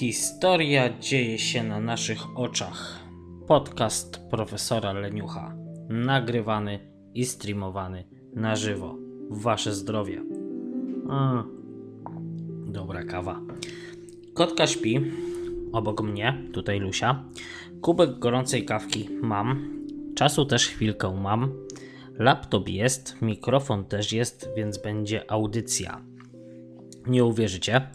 Historia dzieje się na naszych oczach. Podcast profesora Leniucha. Nagrywany i streamowany na żywo. Wasze zdrowie. Mm. Dobra kawa. Kotka śpi obok mnie, tutaj Lusia. Kubek gorącej kawki mam. Czasu też chwilkę mam. Laptop jest, mikrofon też jest, więc będzie audycja. Nie uwierzycie.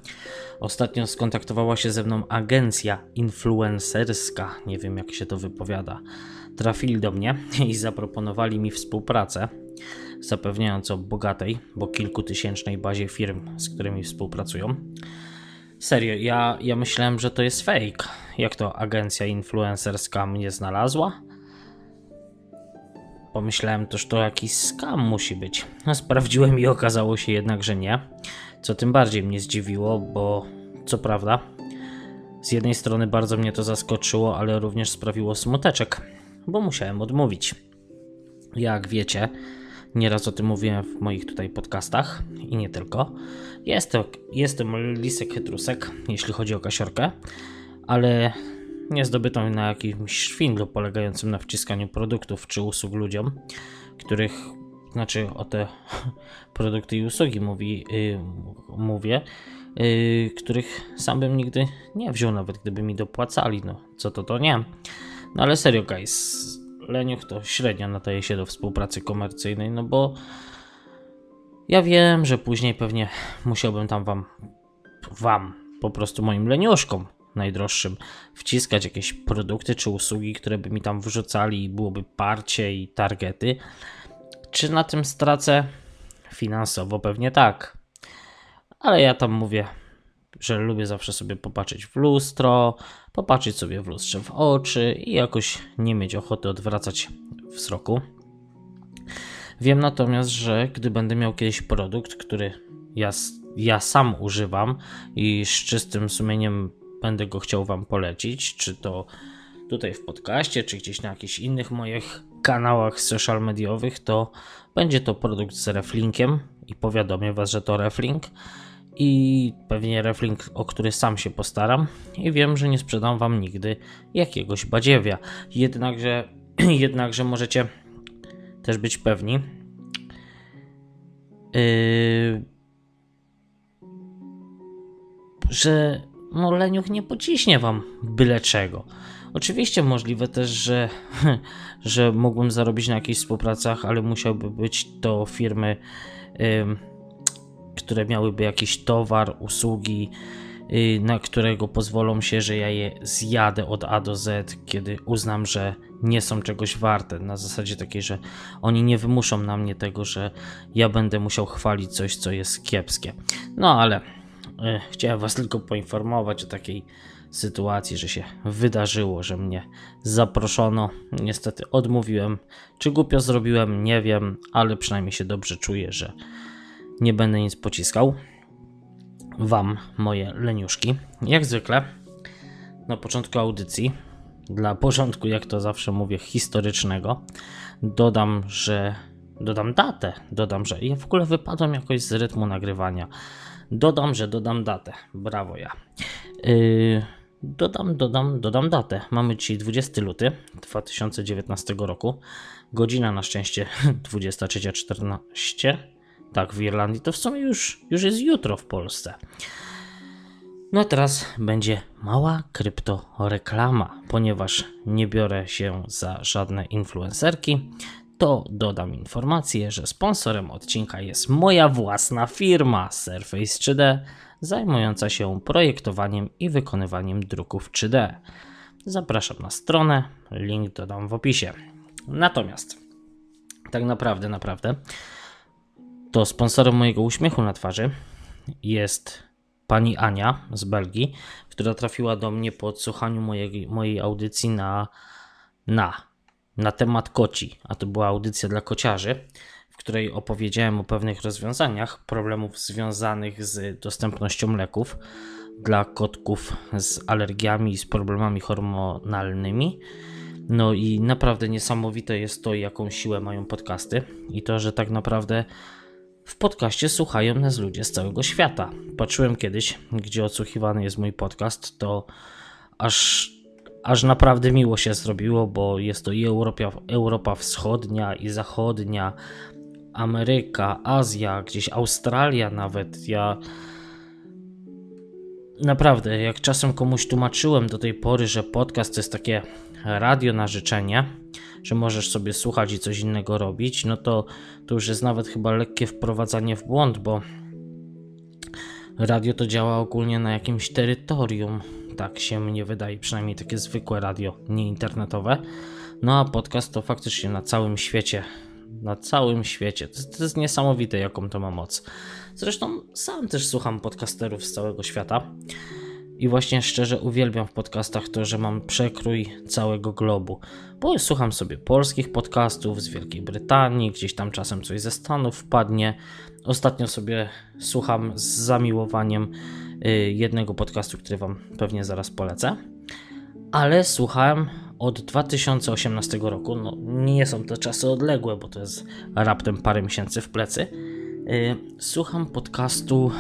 Ostatnio skontaktowała się ze mną agencja influencerska, nie wiem jak się to wypowiada. Trafili do mnie i zaproponowali mi współpracę, zapewniając o bogatej, bo kilkutysięcznej bazie firm, z którymi współpracują. Serio, ja, ja myślałem, że to jest fake. Jak to agencja influencerska mnie znalazła? Pomyślałem też, to jakiś skam musi być. Sprawdziłem i okazało się jednak, że nie. Co tym bardziej mnie zdziwiło, bo co prawda, z jednej strony bardzo mnie to zaskoczyło, ale również sprawiło smuteczek, bo musiałem odmówić. Jak wiecie, nieraz o tym mówiłem w moich tutaj podcastach i nie tylko. Jestem, jestem lisek chytrusek, jeśli chodzi o kasiorkę, ale nie zdobytą na jakimś szwindlu polegającym na wciskaniu produktów czy usług ludziom, których znaczy o te produkty i usługi mówi, yy, mówię, yy, których sam bym nigdy nie wziął, nawet gdyby mi dopłacali. No, co to, to nie. No ale serio, guys, Leniuch to średnio nadaje się do współpracy komercyjnej, no bo ja wiem, że później pewnie musiałbym tam wam, wam, po prostu moim leniuszkom najdroższym, wciskać jakieś produkty czy usługi, które by mi tam wrzucali i byłoby parcie i targety. Czy na tym stracę? Finansowo pewnie tak. Ale ja tam mówię, że lubię zawsze sobie popatrzeć w lustro, popatrzeć sobie w lustrze w oczy i jakoś nie mieć ochoty odwracać wzroku. Wiem natomiast, że gdy będę miał kiedyś produkt, który ja, ja sam używam i z czystym sumieniem będę go chciał Wam polecić, czy to tutaj w podcaście, czy gdzieś na jakichś innych moich kanałach social mediowych, to będzie to produkt z reflinkiem i powiadomię Was, że to reflink i pewnie reflink, o który sam się postaram i wiem, że nie sprzedam Wam nigdy jakiegoś badziewia. Jednakże, jednakże możecie też być pewni, yy, że no leniuch nie pociśnie Wam byle czego. Oczywiście możliwe też, że, że mógłbym zarobić na jakichś współpracach, ale musiałby być to firmy, które miałyby jakiś towar, usługi, y, na którego pozwolą się, że ja je zjadę od A do Z, kiedy uznam, że nie są czegoś warte. Na zasadzie takiej, że oni nie wymuszą na mnie tego, że ja będę musiał chwalić coś, co jest kiepskie. No ale y, chciałem Was tylko poinformować o takiej sytuacji, że się wydarzyło, że mnie zaproszono. Niestety odmówiłem. Czy głupio zrobiłem, nie wiem, ale przynajmniej się dobrze czuję, że nie będę nic pociskał. Wam, moje leniuszki. Jak zwykle, na początku audycji, dla porządku, jak to zawsze mówię, historycznego, dodam, że dodam datę. Dodam, że ja w ogóle wypadłem jakoś z rytmu nagrywania. Dodam, że dodam datę. Brawo ja. Yy, Dodam, dodam, dodam datę. Mamy dzisiaj 20 luty 2019 roku. Godzina na szczęście 23.14. Tak, w Irlandii to w sumie już, już jest jutro w Polsce. No a teraz będzie mała kryptoreklama, ponieważ nie biorę się za żadne influencerki, to dodam informację, że sponsorem odcinka jest moja własna firma Surface 3D zajmująca się projektowaniem i wykonywaniem druków 3D. Zapraszam na stronę, link dodam w opisie. Natomiast, tak naprawdę, naprawdę, to sponsorem mojego uśmiechu na twarzy jest pani Ania z Belgii, która trafiła do mnie po odsłuchaniu mojej, mojej audycji na, na, na temat koci, a to była audycja dla kociarzy w której opowiedziałem o pewnych rozwiązaniach problemów związanych z dostępnością leków dla kotków z alergiami i z problemami hormonalnymi. No i naprawdę niesamowite jest to, jaką siłę mają podcasty i to, że tak naprawdę w podcaście słuchają nas ludzie z całego świata. Patrzyłem kiedyś, gdzie odsłuchiwany jest mój podcast, to aż, aż naprawdę miło się zrobiło, bo jest to i Europa, Europa Wschodnia, i Zachodnia, Ameryka, Azja, gdzieś Australia nawet. Ja naprawdę, jak czasem komuś tłumaczyłem do tej pory, że podcast to jest takie radio na życzenie, że możesz sobie słuchać i coś innego robić, no to to już jest nawet chyba lekkie wprowadzanie w błąd, bo radio to działa ogólnie na jakimś terytorium. Tak się mnie wydaje, przynajmniej takie zwykłe radio, nie internetowe. No a podcast to faktycznie na całym świecie. Na całym świecie. To, to jest niesamowite, jaką to ma moc. Zresztą sam też słucham podcasterów z całego świata. I właśnie szczerze uwielbiam w podcastach to, że mam przekrój całego globu. Bo słucham sobie polskich podcastów z Wielkiej Brytanii, gdzieś tam czasem coś ze Stanów wpadnie. Ostatnio sobie słucham z zamiłowaniem y, jednego podcastu, który Wam pewnie zaraz polecę. Ale słuchałem od 2018 roku. No, nie są to czasy odległe, bo to jest raptem parę miesięcy w plecy. Y, słucham podcastu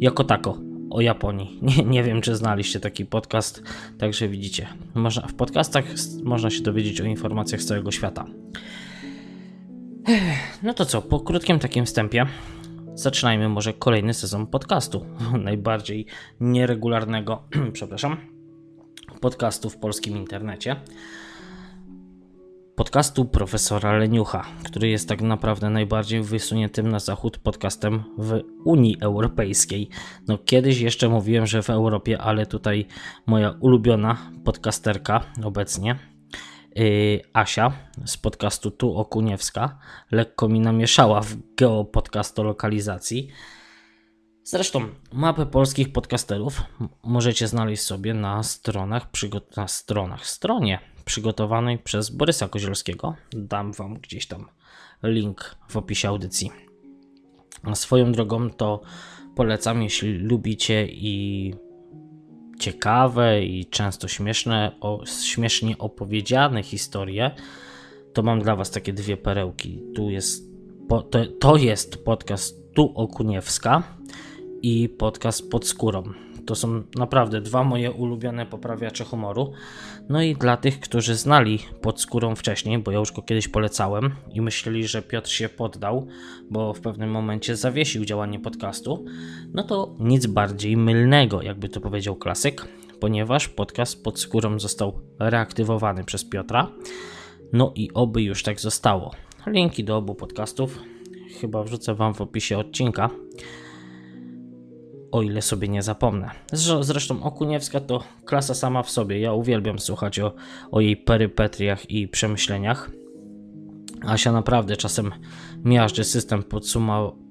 jako tako o Japonii. Nie, nie wiem, czy znaliście taki podcast, także widzicie. Można, w podcastach można się dowiedzieć o informacjach z całego świata. No to co, po krótkim takim wstępie zaczynajmy może kolejny sezon podcastu. Najbardziej nieregularnego, przepraszam, podcastu w polskim internecie podcastu profesora Leniucha, który jest tak naprawdę najbardziej wysuniętym na zachód podcastem w Unii Europejskiej. No kiedyś jeszcze mówiłem, że w Europie, ale tutaj moja ulubiona podcasterka obecnie, yy, Asia z podcastu Tu Okuniewska, lekko mi namieszała w geopodcastolokalizacji. Zresztą mapę polskich podcasterów możecie znaleźć sobie na stronach, na stronach, stronie przygotowanej przez Borysa Kozielskiego. Dam Wam gdzieś tam link w opisie audycji. A swoją drogą to polecam, jeśli lubicie i ciekawe i często śmieszne, o, śmiesznie opowiedziane historie, to mam dla Was takie dwie perełki. Tu jest, to, to jest podcast Tu Okuniewska i podcast Pod Skórą. To są naprawdę dwa moje ulubione poprawiacze humoru. No i dla tych, którzy znali pod skórą wcześniej, bo ja już go kiedyś polecałem i myśleli, że Piotr się poddał, bo w pewnym momencie zawiesił działanie podcastu, no to nic bardziej mylnego, jakby to powiedział klasyk, ponieważ podcast pod skórą został reaktywowany przez Piotra. No i oby już tak zostało. Linki do obu podcastów chyba wrzucę Wam w opisie odcinka o ile sobie nie zapomnę. Zresztą Okuniewska to klasa sama w sobie. Ja uwielbiam słuchać o, o jej perypetriach i przemyśleniach. Asia naprawdę czasem miażdży system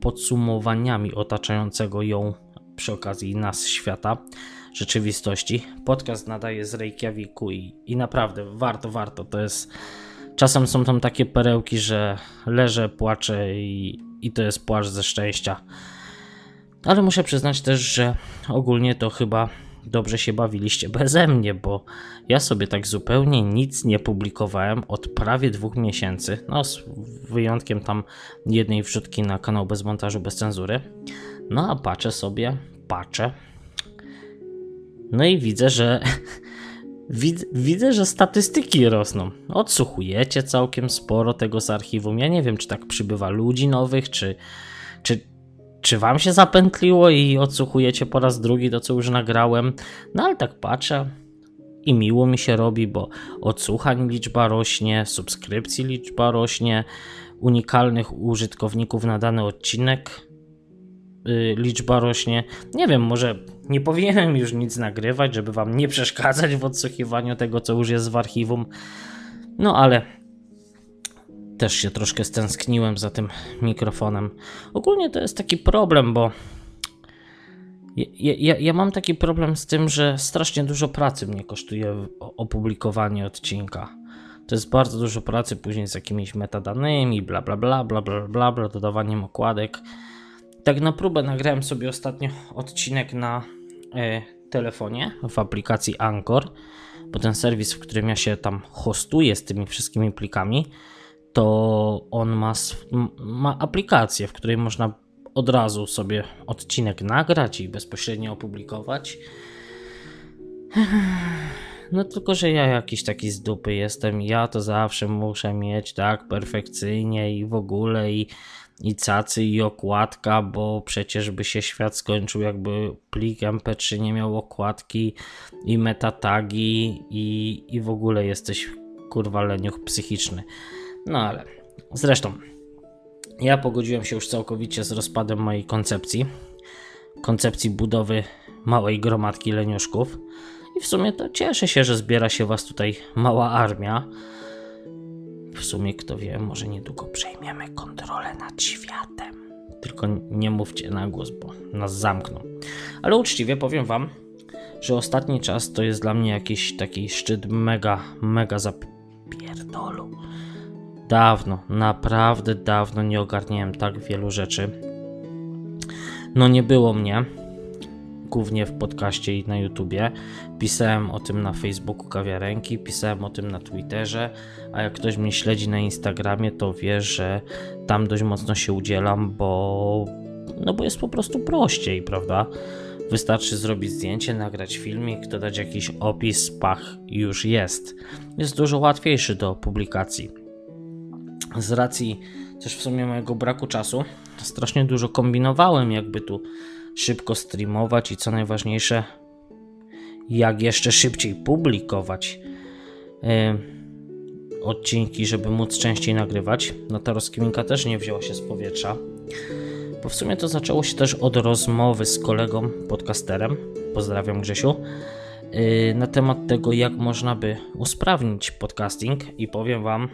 podsumowaniami otaczającego ją przy okazji nas świata, rzeczywistości. Podcast nadaje z Reykjaviku i, i naprawdę warto, warto. To jest. Czasem są tam takie perełki, że leżę, płaczę i, i to jest płacz ze szczęścia. Ale muszę przyznać też, że ogólnie to chyba dobrze się bawiliście beze mnie, bo ja sobie tak zupełnie nic nie publikowałem od prawie dwóch miesięcy. No, z wyjątkiem tam jednej wrzutki na kanał bez montażu, bez cenzury. No a patrzę sobie, patrzę. No i widzę, że widzę, że statystyki rosną. Odsłuchujecie całkiem sporo tego z archiwum. Ja nie wiem, czy tak przybywa ludzi nowych, czy, czy, wam się zapętliło i odsłuchujecie po raz drugi to, co już nagrałem? No ale tak patrzę i miło mi się robi, bo odsłuchań liczba rośnie, subskrypcji liczba rośnie, unikalnych użytkowników na dany odcinek yy, liczba rośnie. Nie wiem, może nie powinienem już nic nagrywać, żeby wam nie przeszkadzać w odsłuchiwaniu tego, co już jest w archiwum. No ale też się troszkę stęskniłem za tym mikrofonem. Ogólnie to jest taki problem, bo ja, ja, ja, mam taki problem z tym, że strasznie dużo pracy mnie kosztuje opublikowanie odcinka. To jest bardzo dużo pracy później z jakimiś metadanymi, bla bla bla bla bla bla, bla dodawaniem okładek. Tak na próbę nagrałem sobie ostatnio odcinek na e, telefonie w aplikacji Anchor, bo ten serwis, w którym ja się tam hostuję z tymi wszystkimi plikami, to on ma, ma aplikację, w której można od razu sobie odcinek nagrać i bezpośrednio opublikować. No tylko, że ja jakiś taki z dupy jestem. Ja to zawsze muszę mieć tak perfekcyjnie i w ogóle i, i cacy i okładka, bo przecież by się świat skończył jakby plik MP3 nie miał okładki i metatagi i, i w ogóle jesteś kurwa leniuch psychiczny. No ale zresztą ja pogodziłem się już całkowicie z rozpadem mojej koncepcji. Koncepcji budowy małej gromadki leniuszków. I w sumie to cieszę się, że zbiera się was tutaj mała armia. W sumie, kto wie, może niedługo przejmiemy kontrolę nad światem. Tylko nie mówcie na głos, bo nas zamkną. Ale uczciwie powiem wam, że ostatni czas to jest dla mnie jakiś taki szczyt mega, mega zapierdolu. Dawno, naprawdę dawno nie ogarniałem tak wielu rzeczy. No nie było mnie, głównie w podcaście i na YouTubie. Pisałem o tym na Facebooku Kawiarenki, pisałem o tym na Twitterze, a jak ktoś mnie śledzi na Instagramie, to wie, że tam dość mocno się udzielam, bo no bo jest po prostu prościej, prawda? Wystarczy zrobić zdjęcie, nagrać filmik, dodać jakiś opis, pach, już jest. Jest dużo łatwiejszy do publikacji. Z racji też w sumie mojego braku czasu, strasznie dużo kombinowałem, jakby tu szybko streamować i co najważniejsze, jak jeszcze szybciej publikować yy, odcinki, żeby móc częściej nagrywać. No ta rozkminka też nie wzięła się z powietrza. Bo w sumie to zaczęło się też od rozmowy z kolegą podcasterem, pozdrawiam Grzesiu, yy, na temat tego, jak można by usprawnić podcasting i powiem Wam,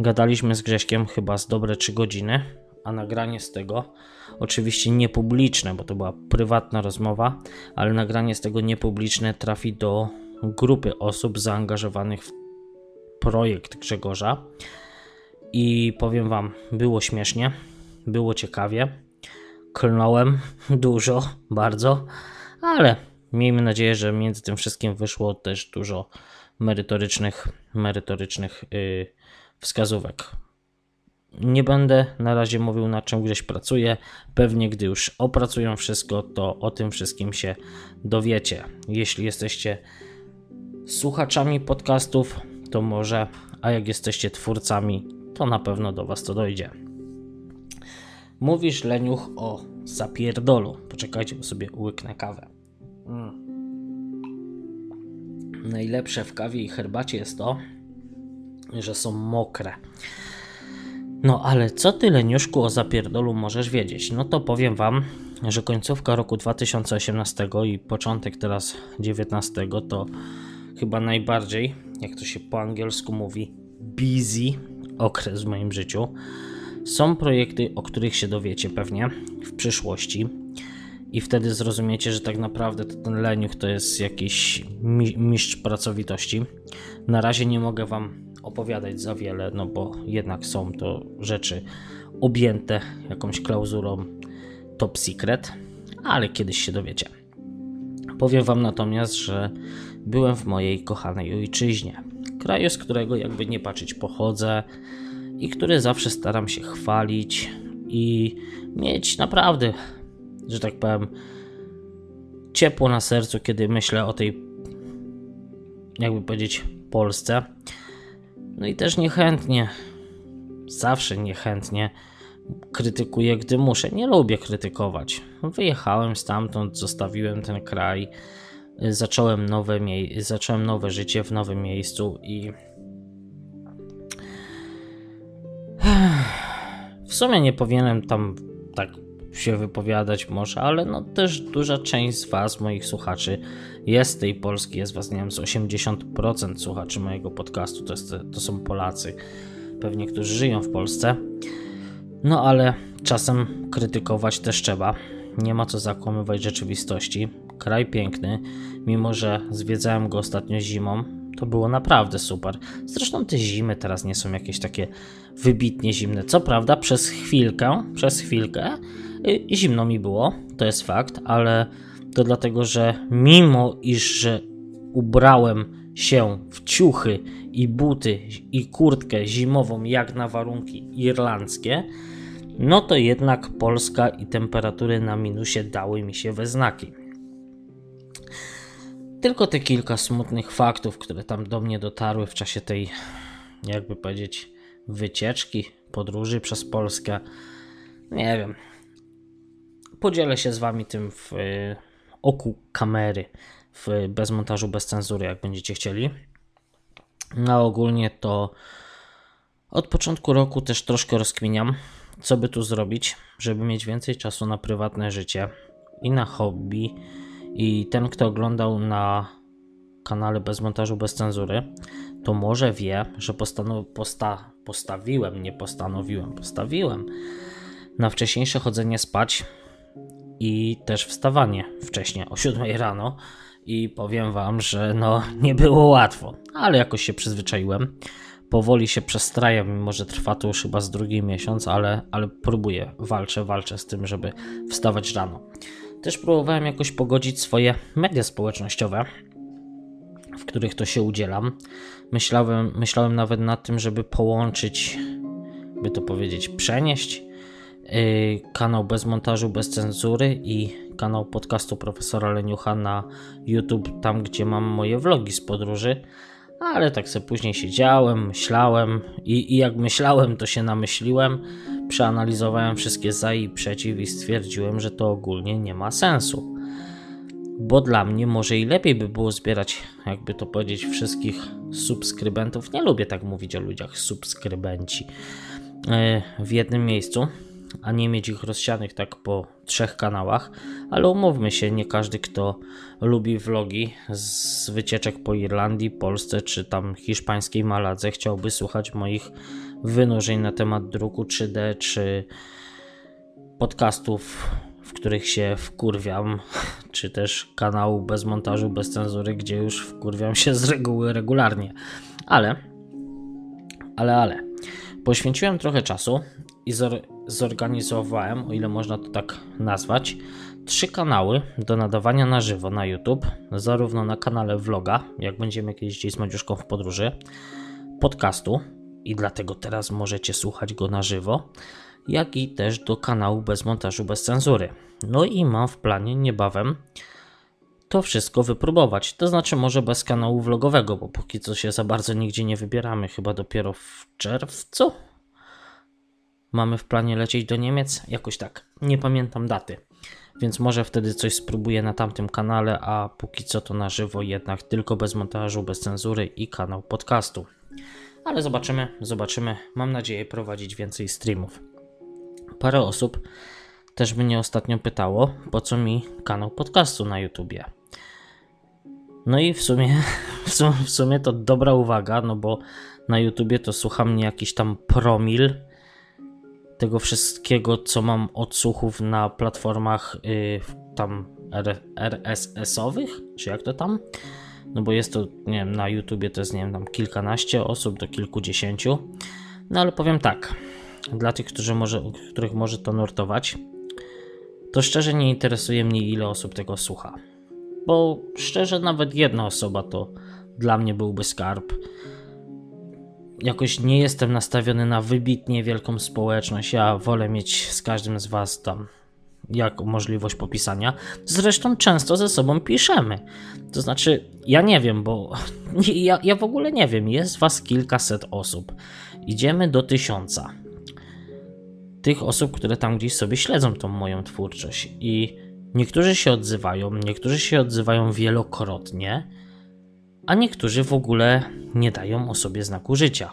gadaliśmy z Grześkiem chyba z dobre 3 godziny, a nagranie z tego Oczywiście niepubliczne, bo to była prywatna rozmowa, ale nagranie z tego niepubliczne trafi do grupy osób zaangażowanych w projekt Grzegorza. I powiem Wam, było śmiesznie, było ciekawie. Klnąłem dużo, bardzo, ale miejmy nadzieję, że między tym wszystkim wyszło też dużo merytorycznych, merytorycznych yy, wskazówek. Nie będę na razie mówił, na czym gdzieś pracuję. Pewnie, gdy już opracują wszystko, to o tym wszystkim się dowiecie. Jeśli jesteście słuchaczami podcastów, to może, a jak jesteście twórcami, to na pewno do Was to dojdzie. Mówisz, Leniuch, o zapierdolu. Poczekajcie, bo sobie łyknę kawę. Mm. Najlepsze w kawie i herbacie jest to, że są mokre. No ale co ty, Leniuszku, o zapierdolu możesz wiedzieć? No to powiem wam, że końcówka roku 2018 i początek teraz 2019 to chyba najbardziej, jak to się po angielsku mówi, busy okres w moim życiu. Są projekty, o których się dowiecie pewnie w przyszłości i wtedy zrozumiecie, że tak naprawdę to ten leniuch to jest jakiś mistrz pracowitości. Na razie nie mogę wam opowiadać za wiele, no bo jednak są to rzeczy objęte jakąś klauzulą top secret, ale kiedyś się dowiecie. Powiem Wam natomiast, że byłem w mojej kochanej ojczyźnie, kraju, z którego jakby nie patrzeć pochodzę i który zawsze staram się chwalić i mieć naprawdę, że tak powiem, ciepło na sercu, kiedy myślę o tej, jakby powiedzieć, Polsce. No i też niechętnie, zawsze niechętnie krytykuję, gdy muszę. Nie lubię krytykować. Wyjechałem stamtąd, zostawiłem ten kraj, zacząłem nowe, mie- zacząłem nowe życie w nowym miejscu i w sumie nie powinienem tam tak się wypowiadać może, ale no też duża część z Was, moich słuchaczy, jest z tej Polski, jest Was, nie wiem, z 80% słuchaczy mojego podcastu, to, jest, to są Polacy, pewnie, którzy żyją w Polsce. No ale czasem krytykować też trzeba. Nie ma co zakłamywać rzeczywistości. Kraj piękny, mimo że zwiedzałem go ostatnio zimą, to było naprawdę super. Zresztą te zimy teraz nie są jakieś takie wybitnie zimne. Co prawda, przez chwilkę, przez chwilkę zimno mi było, to jest fakt, ale to dlatego, że mimo iż ubrałem się w ciuchy i buty i kurtkę zimową jak na warunki irlandzkie, no to jednak Polska i temperatury na minusie dały mi się we znaki. Tylko te kilka smutnych faktów, które tam do mnie dotarły w czasie tej, jakby powiedzieć, wycieczki, podróży przez Polskę. Nie wiem. Podzielę się z wami tym w y, oku kamery, w, bez montażu, bez cenzury, jak będziecie chcieli. No ogólnie to od początku roku też troszkę rozkminiam, co by tu zrobić, żeby mieć więcej czasu na prywatne życie i na hobby. I ten, kto oglądał na kanale bez montażu, bez cenzury, to może wie, że postanow- posta- postawiłem, nie postanowiłem, postawiłem na wcześniejsze chodzenie spać i też wstawanie wcześniej o 7 rano. I powiem Wam, że no nie było łatwo, ale jakoś się przyzwyczaiłem. Powoli się przestrajam, mimo że trwa to już chyba z drugi miesiąc, ale, ale próbuję, walczę, walczę z tym, żeby wstawać rano. Też próbowałem jakoś pogodzić swoje media społecznościowe, w których to się udzielam. Myślałem, myślałem nawet nad tym, żeby połączyć, by to powiedzieć, przenieść kanał bez montażu, bez cenzury i kanał podcastu profesora Leniucha na YouTube, tam gdzie mam moje vlogi z podróży. Ale tak sobie później siedziałem, myślałem i, i jak myślałem, to się namyśliłem, przeanalizowałem wszystkie za i przeciw i stwierdziłem, że to ogólnie nie ma sensu bo dla mnie może i lepiej by było zbierać, jakby to powiedzieć, wszystkich subskrybentów. Nie lubię tak mówić o ludziach, subskrybenci e, w jednym miejscu, a nie mieć ich rozsianych tak po trzech kanałach. Ale umówmy się, nie każdy, kto lubi vlogi z wycieczek po Irlandii, Polsce czy tam hiszpańskiej Maladze, chciałby słuchać moich wynurzeń na temat druku 3D czy podcastów w których się wkurwiam, czy też kanału bez montażu, bez cenzury, gdzie już wkurwiam się z reguły regularnie. Ale, ale, ale, poświęciłem trochę czasu i zorganizowałem, o ile można to tak nazwać, trzy kanały do nadawania na żywo na YouTube, zarówno na kanale vloga, jak będziemy kiedyś gdzieś z Madziuszką w podróży, podcastu i dlatego teraz możecie słuchać go na żywo, jak i też do kanału bez montażu, bez cenzury. No i mam w planie niebawem to wszystko wypróbować. To znaczy, może bez kanału vlogowego, bo póki co się za bardzo nigdzie nie wybieramy, chyba dopiero w czerwcu. Mamy w planie lecieć do Niemiec, jakoś tak. Nie pamiętam daty, więc może wtedy coś spróbuję na tamtym kanale, a póki co to na żywo, jednak tylko bez montażu, bez cenzury i kanał podcastu. Ale zobaczymy, zobaczymy. Mam nadzieję prowadzić więcej streamów. Parę osób też mnie ostatnio pytało, po co mi kanał podcastu na YouTubie. No i w sumie, w sumie, w sumie to dobra uwaga, no bo na YouTubie to słucha mnie jakiś tam promil tego wszystkiego, co mam odsłuchów na platformach yy, tam RSS-owych, czy jak to tam? No bo jest to, nie wiem, na YouTubie to jest, nie wiem, tam kilkanaście osób do kilkudziesięciu. No ale powiem tak, dla tych, którzy może, których może to nurtować, to szczerze nie interesuje mnie, ile osób tego słucha. Bo szczerze, nawet jedna osoba to dla mnie byłby skarb. Jakoś nie jestem nastawiony na wybitnie wielką społeczność. Ja wolę mieć z każdym z Was tam jak możliwość popisania. Zresztą często ze sobą piszemy. To znaczy, ja nie wiem, bo ja, ja w ogóle nie wiem. Jest Was kilkaset osób. Idziemy do tysiąca tych osób, które tam gdzieś sobie śledzą tą moją twórczość. I niektórzy się odzywają, niektórzy się odzywają wielokrotnie, a niektórzy w ogóle nie dają o sobie znaku życia.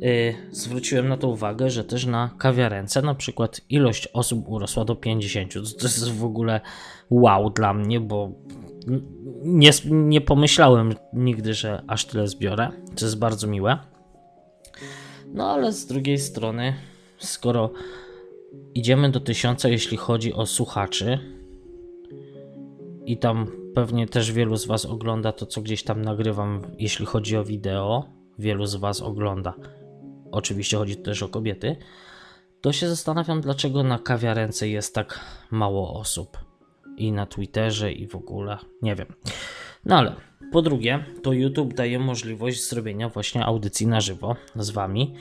Yy, zwróciłem na to uwagę, że też na kawiarence na przykład ilość osób urosła do 50. To jest w ogóle wow dla mnie, bo nie, nie pomyślałem nigdy, że aż tyle zbiorę. To jest bardzo miłe. No ale z drugiej strony skoro idziemy do tysiąca, jeśli chodzi o słuchaczy, i tam pewnie też wielu z Was ogląda to, co gdzieś tam nagrywam, jeśli chodzi o wideo, wielu z Was ogląda. Oczywiście chodzi też o kobiety. To się zastanawiam, dlaczego na kawiarence jest tak mało osób. I na Twitterze, i w ogóle. Nie wiem. No ale Po drugie, to YouTube daje możliwość zrobienia właśnie audycji na żywo z wami.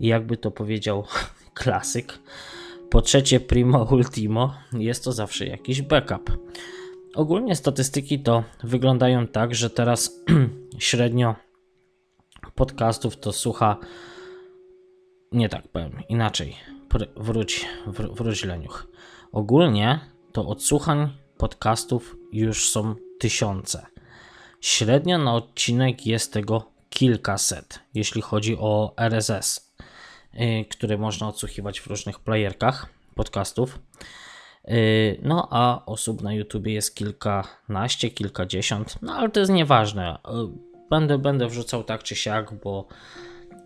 I jakby to powiedział klasyk. Po trzecie, primo ultimo, jest to zawsze jakiś backup. Ogólnie statystyki to wyglądają tak, że teraz średnio podcastów to słucha. Nie tak powiem, inaczej. Wróć, wr wróć leniuch. Ogólnie to odsłuchań podcastów już są tysiące. Średnio na odcinek jest tego kilkaset, jeśli chodzi o RSS, yy, które można odsłuchiwać w różnych playerkach podcastów. Yy, no a osób na YouTube jest kilkanaście, kilkadziesiąt, no ale to jest nieważne. Yy, będę, będę wrzucał tak czy siak, bo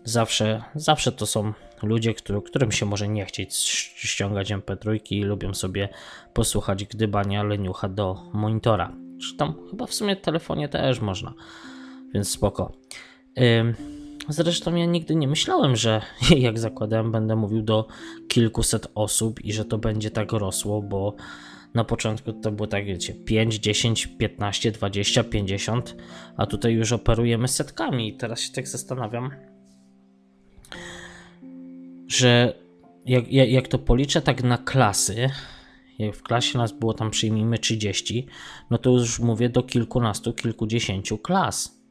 zawsze, zawsze to są ludzie, który, którym się może nie chcieć ściągać MP3 i lubią sobie posłuchać gdybania leniucha do monitora. Tam chyba w sumie telefonie też można, więc spoko. Zresztą ja nigdy nie myślałem, że jak zakładałem, będę mówił do kilkuset osób i że to będzie tak rosło, bo na początku to było tak, wiecie, 5, 10, 15, 20, 50, a tutaj już operujemy setkami i teraz się tak zastanawiam, że jak, jak, jak to policzę tak na klasy, jak w klasie nas było tam przyjmijmy 30, no to już mówię do kilkunastu, kilkudziesięciu klas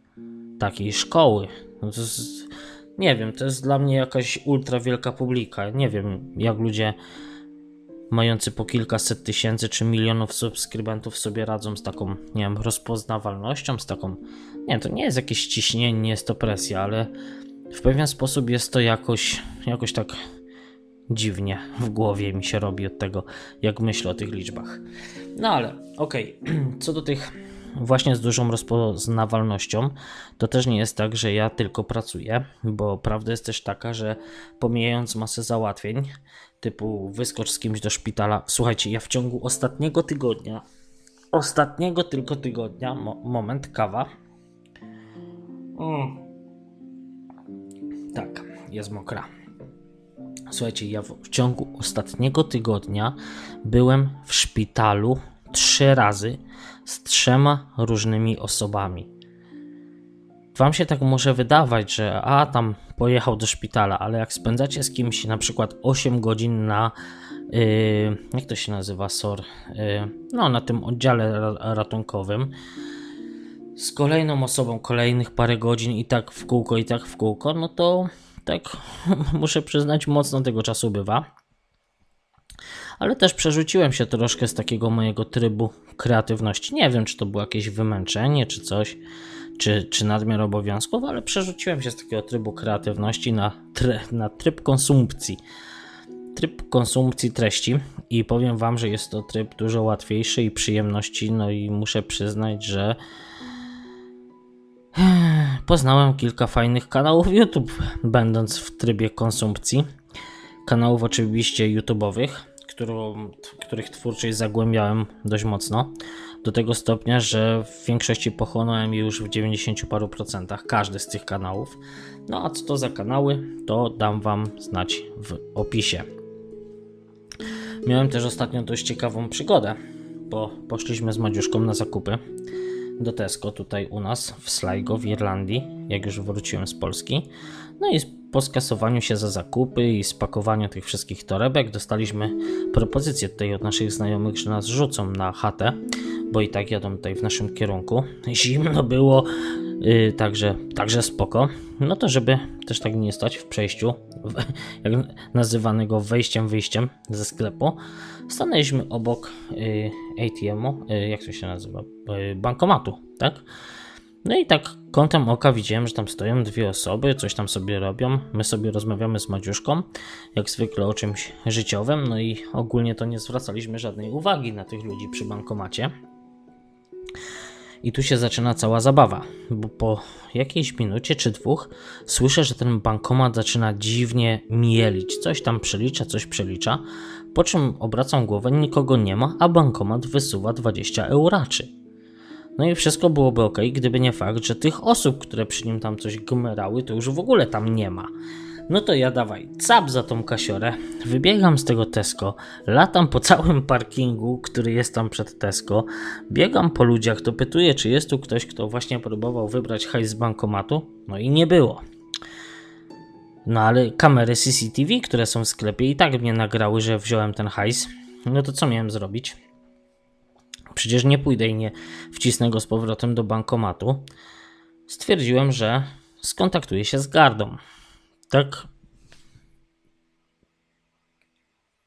takiej szkoły. No jest, nie wiem, to jest dla mnie jakaś ultra wielka publika. Nie wiem, jak ludzie mający po kilkaset tysięcy czy milionów subskrybentów sobie radzą z taką, nie wiem, rozpoznawalnością, z taką, nie to nie jest jakieś ciśnienie, nie jest to presja, ale w pewien sposób jest to jakoś, jakoś tak dziwnie w głowie mi się robi od tego, jak myślę o tych liczbach. No ale okej, okay. co do tych właśnie z dużą rozpoznawalnością, to też nie jest tak, że ja tylko pracuję, bo prawda jest też taka, że pomijając masę załatwień, typu wyskocz z kimś do szpitala, słuchajcie, ja w ciągu ostatniego tygodnia, ostatniego tylko tygodnia, mo moment, kawa. Mm. Tak, jest mokra. Słuchajcie, ja w, w ciągu ostatniego tygodnia byłem w szpitalu trzy razy z trzema różnymi osobami. Wam się tak może wydawać, że a tam pojechał do szpitala, ale jak spędzacie z kimś na przykład 8 godzin na yy, jak to się nazywa SOR, yy, no na tym oddziale ratunkowym z kolejną osobą kolejnych parę godzin i tak w kółko i tak w kółko, no to tak muszę przyznać mocno tego czasu bywa ale też przerzuciłem się troszkę z takiego mojego trybu kreatywności. Nie wiem, czy to było jakieś wymęczenie, czy coś, czy, czy nadmiar obowiązków, ale przerzuciłem się z takiego trybu kreatywności na, try, na tryb konsumpcji. Tryb konsumpcji treści i powiem Wam, że jest to tryb dużo łatwiejszy i przyjemności. No i muszę przyznać, że poznałem kilka fajnych kanałów YouTube, będąc w trybie konsumpcji. Kanałów oczywiście YouTube'owych, którą, których twórczość zagłębiałem dość mocno. Do tego stopnia, że w większości pochłonąłem już w 90 paru procentach, każdy z tych kanałów. No a co to za kanały, to dam Wam znać w opisie. Miałem też ostatnio dość ciekawą przygodę, bo poszliśmy z Madziuszką na zakupy do Tesco tutaj u nas w Sligo w Irlandii, jak już wróciłem z Polski. No i po skasowaniu się za zakupy i spakowaniu tych wszystkich torebek dostaliśmy propozycję tutaj od naszych znajomych, że nas rzucą na chatę, bo i tak jadą tutaj w naszym kierunku. Zimno było, yy, także, także spoko. No to żeby też tak nie stać w przejściu, jak nazywanego wejściem, wyjściem ze sklepu, stanęliśmy obok yy, ATM-u, yy, jak to się nazywa, yy, bankomatu, tak? No i tak kątem oka widziałem, że tam stoją dwie osoby, coś tam sobie robią. My sobie rozmawiamy z Madziuszką, jak zwykle o czymś życiowym, no i ogólnie to nie zwracaliśmy żadnej uwagi na tych ludzi przy bankomacie. I tu się zaczyna cała zabawa, bo po jakiejś minucie czy dwóch słyszę, że ten bankomat zaczyna dziwnie mielić. Coś tam przelicza, coś przelicza. Po czym obracam głowę, nikogo nie ma, a bankomat wysuwa 20 euraczy. No i wszystko byłoby ok, gdyby nie fakt, że tych osób, które przy nim tam coś gmerały, to już w ogóle tam nie ma. No to ja dawaj, cap za tą kasiorę, wybiegam z tego Tesco, latam po całym parkingu, który jest tam przed Tesco, biegam po ludziach, dopytuję, czy jest tu ktoś, kto właśnie próbował wybrać hajs z bankomatu, no i nie było. No ale kamery CCTV, które są w sklepie i tak mnie nagrały, że wziąłem ten hajs, no to co miałem zrobić? Przecież nie pójdę i nie wcisnę go z powrotem do bankomatu. Stwierdziłem, że skontaktuję się z gardą. Tak.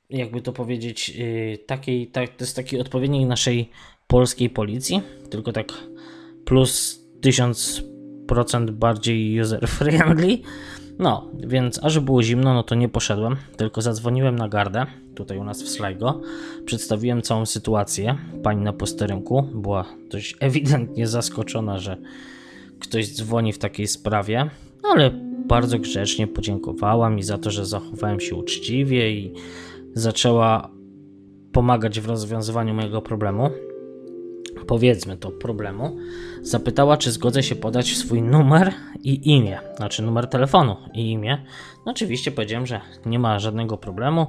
Jakby to powiedzieć, yy, takiej, tak, to jest taki odpowiednik naszej polskiej policji, tylko tak plus 1000% bardziej user-friendly. No, więc aż było zimno, no to nie poszedłem, tylko zadzwoniłem na gardę, tutaj u nas w Sligo. Przedstawiłem całą sytuację. Pani na posterunku była dość ewidentnie zaskoczona, że ktoś dzwoni w takiej sprawie, ale bardzo grzecznie podziękowała mi za to, że zachowałem się uczciwie i zaczęła pomagać w rozwiązywaniu mojego problemu. Powiedzmy to problemu. Zapytała, czy zgodzę się podać swój numer i imię, znaczy numer telefonu i imię. No oczywiście powiedziałem, że nie ma żadnego problemu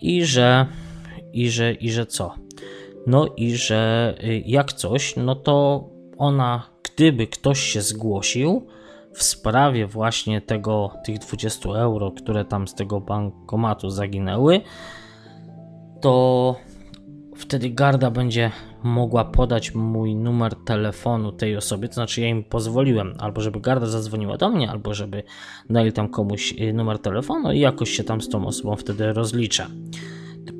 i że i że i że co? No i że y, jak coś, no to ona, gdyby ktoś się zgłosił, w sprawie właśnie tego, tych 20 euro, które tam z tego bankomatu zaginęły, to wtedy garda będzie mogła podać mój numer telefonu tej osobie, to znaczy ja im pozwoliłem, albo żeby garda zadzwoniła do mnie, albo żeby dali tam komuś y, numer telefonu i jakoś się tam z tą osobą wtedy rozliczę.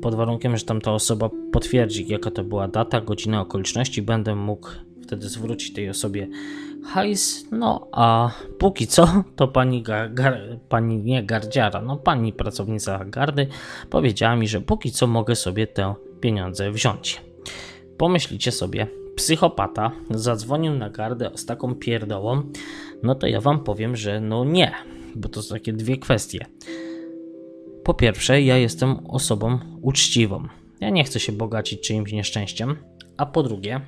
Pod warunkiem, że tam ta osoba potwierdzi, jaka to była data, godzina, okoliczności, będę mógł wtedy zwrócić tej osobie hajs. No a póki co, to pani, gar, gar, pani nie gardziara, no pani pracownica gardy powiedziała mi, że póki co mogę sobie te pieniądze wziąć. Pomyślicie sobie, psychopata zadzwonił na gardę z taką pierdołą, no to ja wam powiem, że no nie, bo to są takie dwie kwestie. Po pierwsze, ja jestem osobą uczciwą. Ja nie chcę się bogacić czyimś nieszczęściem. A po drugie,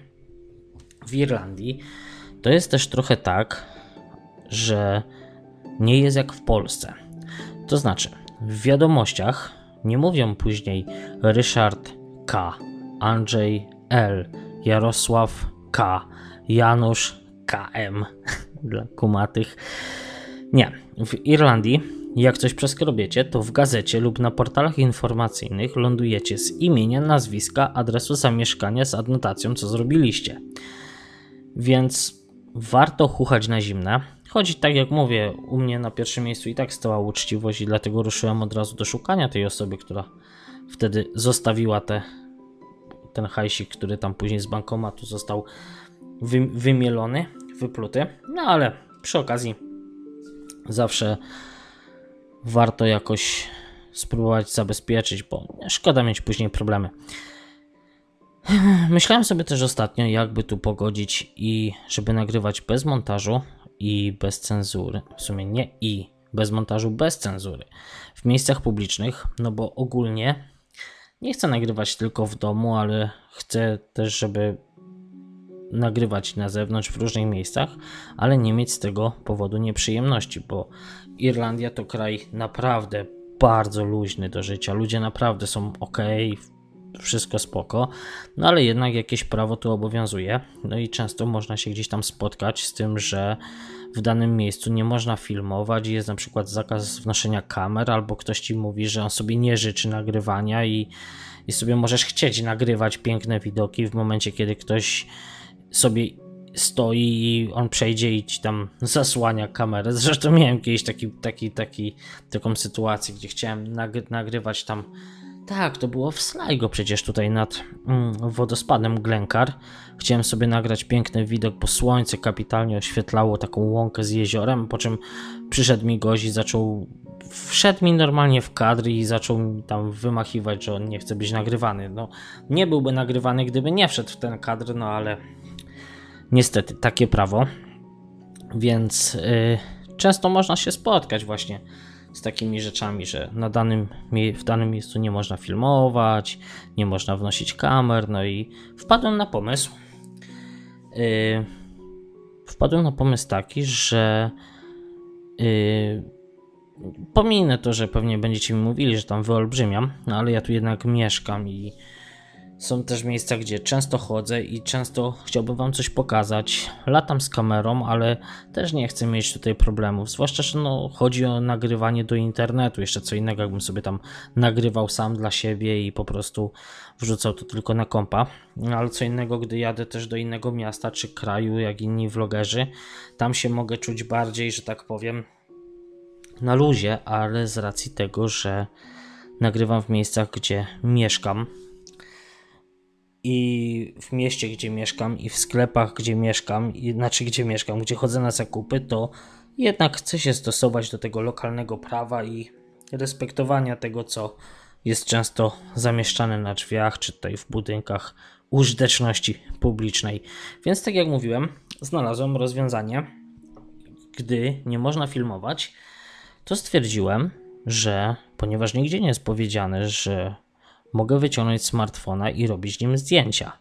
w Irlandii to jest też trochę tak, że nie jest jak w Polsce. To znaczy, w wiadomościach nie mówią później Ryszard K, Andrzej L, Jarosław K, Janusz KM dla kumatych. Nie, w Irlandii jak coś przeskrobiecie, to w gazecie lub na portalach informacyjnych lądujecie z imienia, nazwiska, adresu zamieszkania z adnotacją, co zrobiliście. Więc warto chuchać na zimne. Choć tak jak mówię, u mnie na pierwszym miejscu i tak stała uczciwość i dlatego ruszyłem od razu do szukania tej osoby, która wtedy zostawiła te, ten hajsik, który tam później z bankomatu został wy, wymielony, wypluty. No ale przy okazji zawsze warto jakoś spróbować zabezpieczyć, bo szkoda mieć później problemy. Myślałem sobie też ostatnio, jakby tu pogodzić i żeby nagrywać bez montażu i bez cenzury. W sumie nie i, bez montażu, bez cenzury. W miejscach publicznych, no bo ogólnie nie chcę nagrywać tylko w domu, ale chcę też, żeby nagrywać na zewnątrz w różnych miejscach, ale nie mieć z tego powodu nieprzyjemności, bo Irlandia to kraj naprawdę bardzo luźny do życia. Ludzie naprawdę są ok, wszystko spoko, no ale jednak jakieś prawo tu obowiązuje. No i często można się gdzieś tam spotkać z tym, że w danym miejscu nie można filmować, jest na przykład zakaz wnoszenia kamer, albo ktoś ci mówi, że on sobie nie życzy nagrywania i, i sobie możesz chcieć nagrywać piękne widoki w momencie, kiedy ktoś sobie stoi i on przejdzie i ci tam zasłania kamerę. Zresztą miałem kiedyś taki, taki, taki, taką sytuację, gdzie chciałem nagrywać tam tak, to było w Sligo przecież tutaj nad mm, wodospadem Glenkar. Chciałem sobie nagrać piękny widok, bo słońce kapitalnie oświetlało taką łąkę z jeziorem, po czym przyszedł mi gość i zaczął wszedł mi normalnie w kadr i zaczął mi tam wymachiwać, że on nie chce być nagrywany. No, nie byłby nagrywany, gdyby nie wszedł w ten kadr, no ale niestety takie prawo. Więc yy, często można się spotkać właśnie z takimi rzeczami, że na danym, w danym miejscu nie można filmować, nie można wnosić kamer, no i wpadłem na pomysł. Yy, wpadłem na pomysł taki, że yy, Pominę to, że pewnie będziecie mi mówili, że tam wyolbrzymiam, no ale ja tu jednak mieszkam i są też miejsca, gdzie często chodzę i często chciałbym Wam coś pokazać. Latam z kamerą, ale też nie chcę mieć tutaj problemów. Zwłaszcza, że no, chodzi o nagrywanie do internetu. Jeszcze co innego, jakbym sobie tam nagrywał sam dla siebie i po prostu wrzucał to tylko na kompa. Ale co innego, gdy jadę też do innego miasta czy kraju, jak inni vlogerzy. Tam się mogę czuć bardziej, że tak powiem, na luzie, ale z racji tego, że nagrywam w miejscach, gdzie mieszkam i w mieście, gdzie mieszkam, i w sklepach, gdzie mieszkam, i, znaczy gdzie mieszkam, gdzie chodzę na zakupy, to jednak chcę się stosować do tego lokalnego prawa i respektowania tego, co jest często zamieszczane na drzwiach, czy tutaj w budynkach użyteczności publicznej. Więc tak jak mówiłem, znalazłem rozwiązanie, gdy nie można filmować, to stwierdziłem, że ponieważ nigdzie nie jest powiedziane, że mogę wyciągnąć smartfona i robić nim zdjęcia.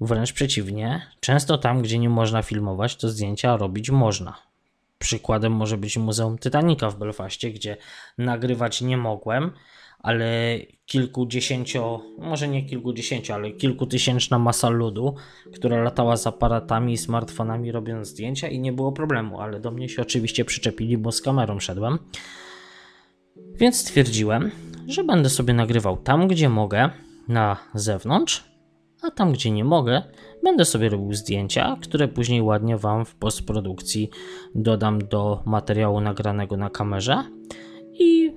Wręcz przeciwnie, często tam, gdzie nie można filmować, to zdjęcia robić można. Przykładem może być Muzeum Titanica w Belfaście, gdzie nagrywać nie mogłem, ale kilkudziesięcio, może nie kilkudziesięcio, ale kilkutysięczna masa ludu, która latała z aparatami i smartfonami robiąc zdjęcia i nie było problemu, ale do mnie się oczywiście przyczepili, bo z kamerą szedłem. Więc stwierdziłem, że będę sobie nagrywał tam, gdzie mogę, na zewnątrz, a tam, gdzie nie mogę, będę sobie robił zdjęcia, które później ładnie Wam w postprodukcji dodam do materiału nagranego na kamerze i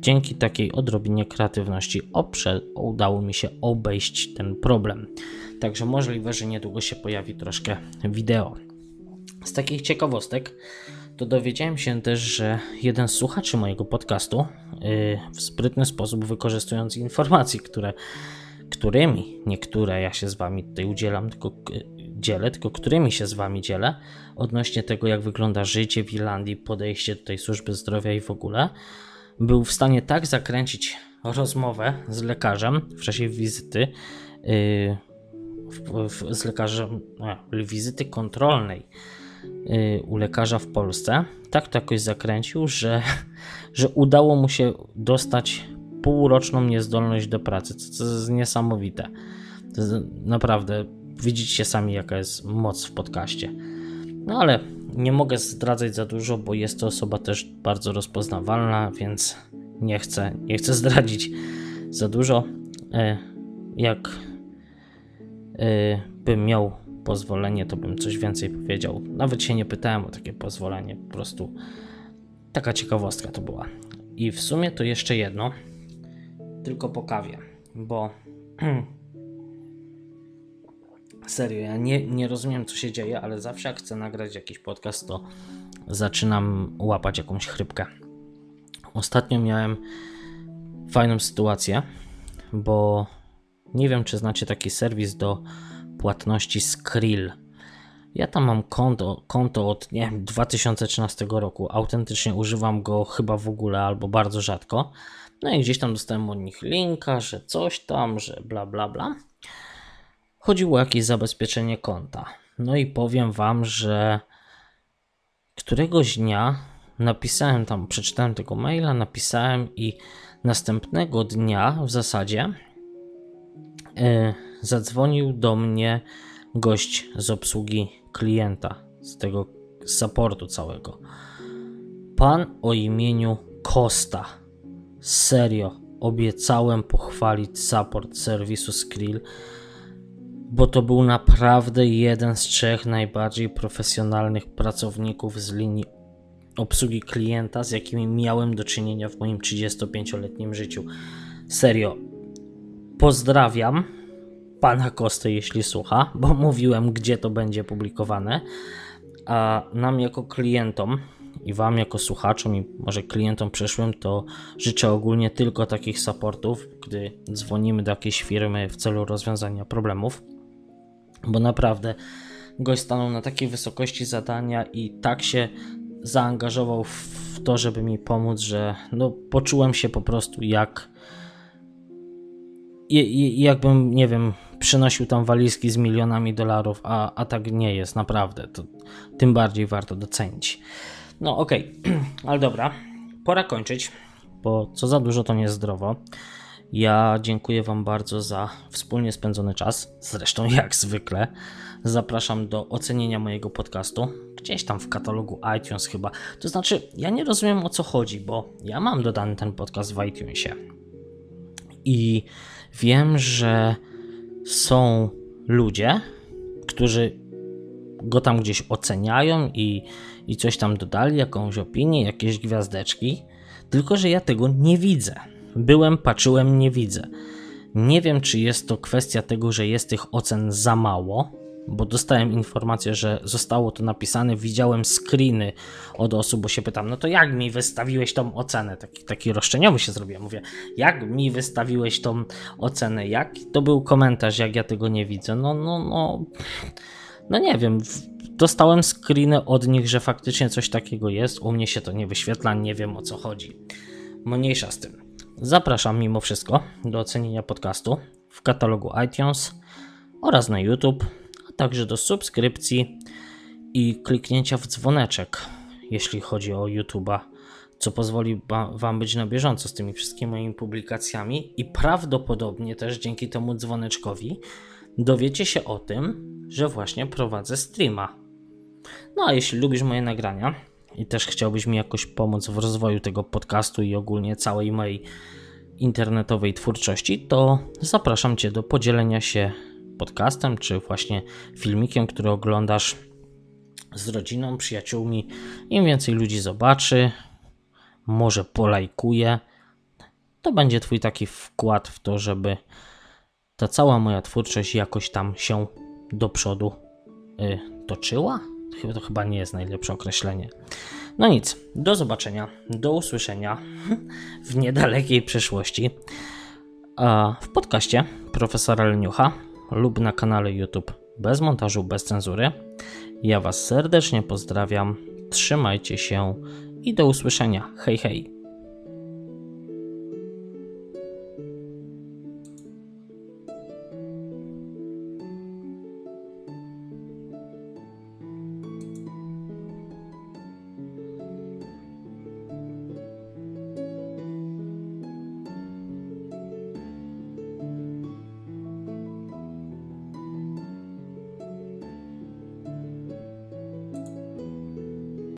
dzięki takiej odrobinie kreatywności oprze, udało mi się obejść ten problem. Także możliwe, że niedługo się pojawi troszkę wideo. Z takich ciekawostek to dowiedziałem się też, że jeden z słuchaczy mojego podcastu yy, w sprytny sposób wykorzystując informacji, które, którymi niektóre ja się z wami tutaj udzielam, tylko dzielę, tylko którymi się z wami dzielę odnośnie tego, jak wygląda życie w Irlandii, podejście tutaj służby zdrowia i w ogóle, był w stanie tak zakręcić rozmowę z lekarzem w czasie wizyty, w, z lekarzem, wizyty kontrolnej Y, u lekarza w Polsce, tak to jakoś zakręcił, że, że udało mu się dostać półroczną niezdolność do pracy, co jest niesamowite. Jest naprawdę, widzicie sami jaka jest moc w podcaście. No ale nie mogę zdradzać za dużo, bo jest to osoba też bardzo rozpoznawalna, więc nie chcę, nie chcę zdradzić za dużo. E, jak e, bym miał pozwolenie, to bym coś więcej powiedział. Nawet się nie pytałem o takie pozwolenie, po prostu taka ciekawostka to była. I w sumie to jeszcze jedno, tylko po kawie, bo serio, ja nie, nie rozumiem co się dzieje, ale zawsze jak chcę nagrać jakiś podcast, to zaczynam łapać jakąś chrypkę. Ostatnio miałem fajną sytuację, bo nie wiem, czy znacie taki serwis do płatności Skrill. Ja tam mam konto, konto od nie wiem, 2013 roku. Autentycznie używam go chyba w ogóle albo bardzo rzadko. No i gdzieś tam dostałem od nich linka, że coś tam, że bla bla bla. Chodziło o jakieś zabezpieczenie konta. No i powiem wam, że któregoś dnia napisałem tam, przeczytałem tego maila, napisałem i następnego dnia w zasadzie yy, zadzwonił do mnie gość z obsługi klienta, z tego supportu całego. Pan o imieniu Costa. Serio, obiecałem pochwalić support serwisu Skrill, bo to był naprawdę jeden z trzech najbardziej profesjonalnych pracowników z linii obsługi klienta, z jakimi miałem do czynienia w moim 35-letnim życiu. Serio, pozdrawiam pana Kosty, jeśli słucha, bo mówiłem, gdzie to będzie publikowane. A nam jako klientom i wam jako słuchaczom i może klientom przyszłym to życzę ogólnie tylko takich supportów, gdy dzwonimy do jakiejś firmy w celu rozwiązania problemów, bo naprawdę gość stanął na takiej wysokości zadania i tak się zaangażował w to, żeby mi pomóc, że no, poczułem się po prostu jak jakbym, nie wiem, przynosił tam walizki z milionami dolarów, a, a tak nie jest, naprawdę. To tym bardziej warto docenić. No okej, okay. ale dobra. pora kończyć, bo co za dużo to niezdrowo. Ja dziękuję Wam bardzo za wspólnie spędzony czas. Zresztą, jak zwykle, zapraszam do ocenienia mojego podcastu gdzieś tam w katalogu iTunes, chyba. To znaczy, ja nie rozumiem o co chodzi, bo ja mam dodany ten podcast w iTunesie i wiem, że są ludzie, którzy go tam gdzieś oceniają i, i coś tam dodali, jakąś opinię, jakieś gwiazdeczki, tylko że ja tego nie widzę. Byłem, patrzyłem, nie widzę. Nie wiem, czy jest to kwestia tego, że jest tych ocen za mało, bo dostałem informację, że zostało to napisane, widziałem screeny od osób, bo się pytam, no to jak mi wystawiłeś tą ocenę? Taki, taki roszczeniowy się zrobiłem, mówię, jak mi wystawiłeś tą ocenę? Jak? To był komentarz, jak ja tego nie widzę. No, no, no, no nie wiem, dostałem screeny od nich, że faktycznie coś takiego jest, u mnie się to nie wyświetla, nie wiem o co chodzi. Mniejsza z tym. Zapraszam mimo wszystko do ocenienia podcastu w katalogu iTunes oraz na YouTube, także do subskrypcji i kliknięcia w dzwoneczek, jeśli chodzi o YouTube'a, co pozwoli Wam być na bieżąco z tymi wszystkimi moimi publikacjami i prawdopodobnie też dzięki temu dzwoneczkowi dowiecie się o tym, że właśnie prowadzę streama. No a jeśli lubisz moje nagrania, i też chciałbyś mi jakoś pomóc w rozwoju tego podcastu i ogólnie całej mojej internetowej twórczości, to zapraszam Cię do podzielenia się podcastem czy właśnie filmikiem, który oglądasz z rodziną, przyjaciółmi. Im więcej ludzi zobaczy, może polajkuje, to będzie Twój taki wkład w to, żeby ta cała moja twórczość jakoś tam się do przodu y, toczyła to chyba nie jest najlepsze określenie. No nic, do zobaczenia, do usłyszenia w niedalekiej przyszłości w podcaście profesora Leniucha lub na kanale YouTube bez montażu, bez cenzury. Ja Was serdecznie pozdrawiam, trzymajcie się i do usłyszenia. Hej, hej.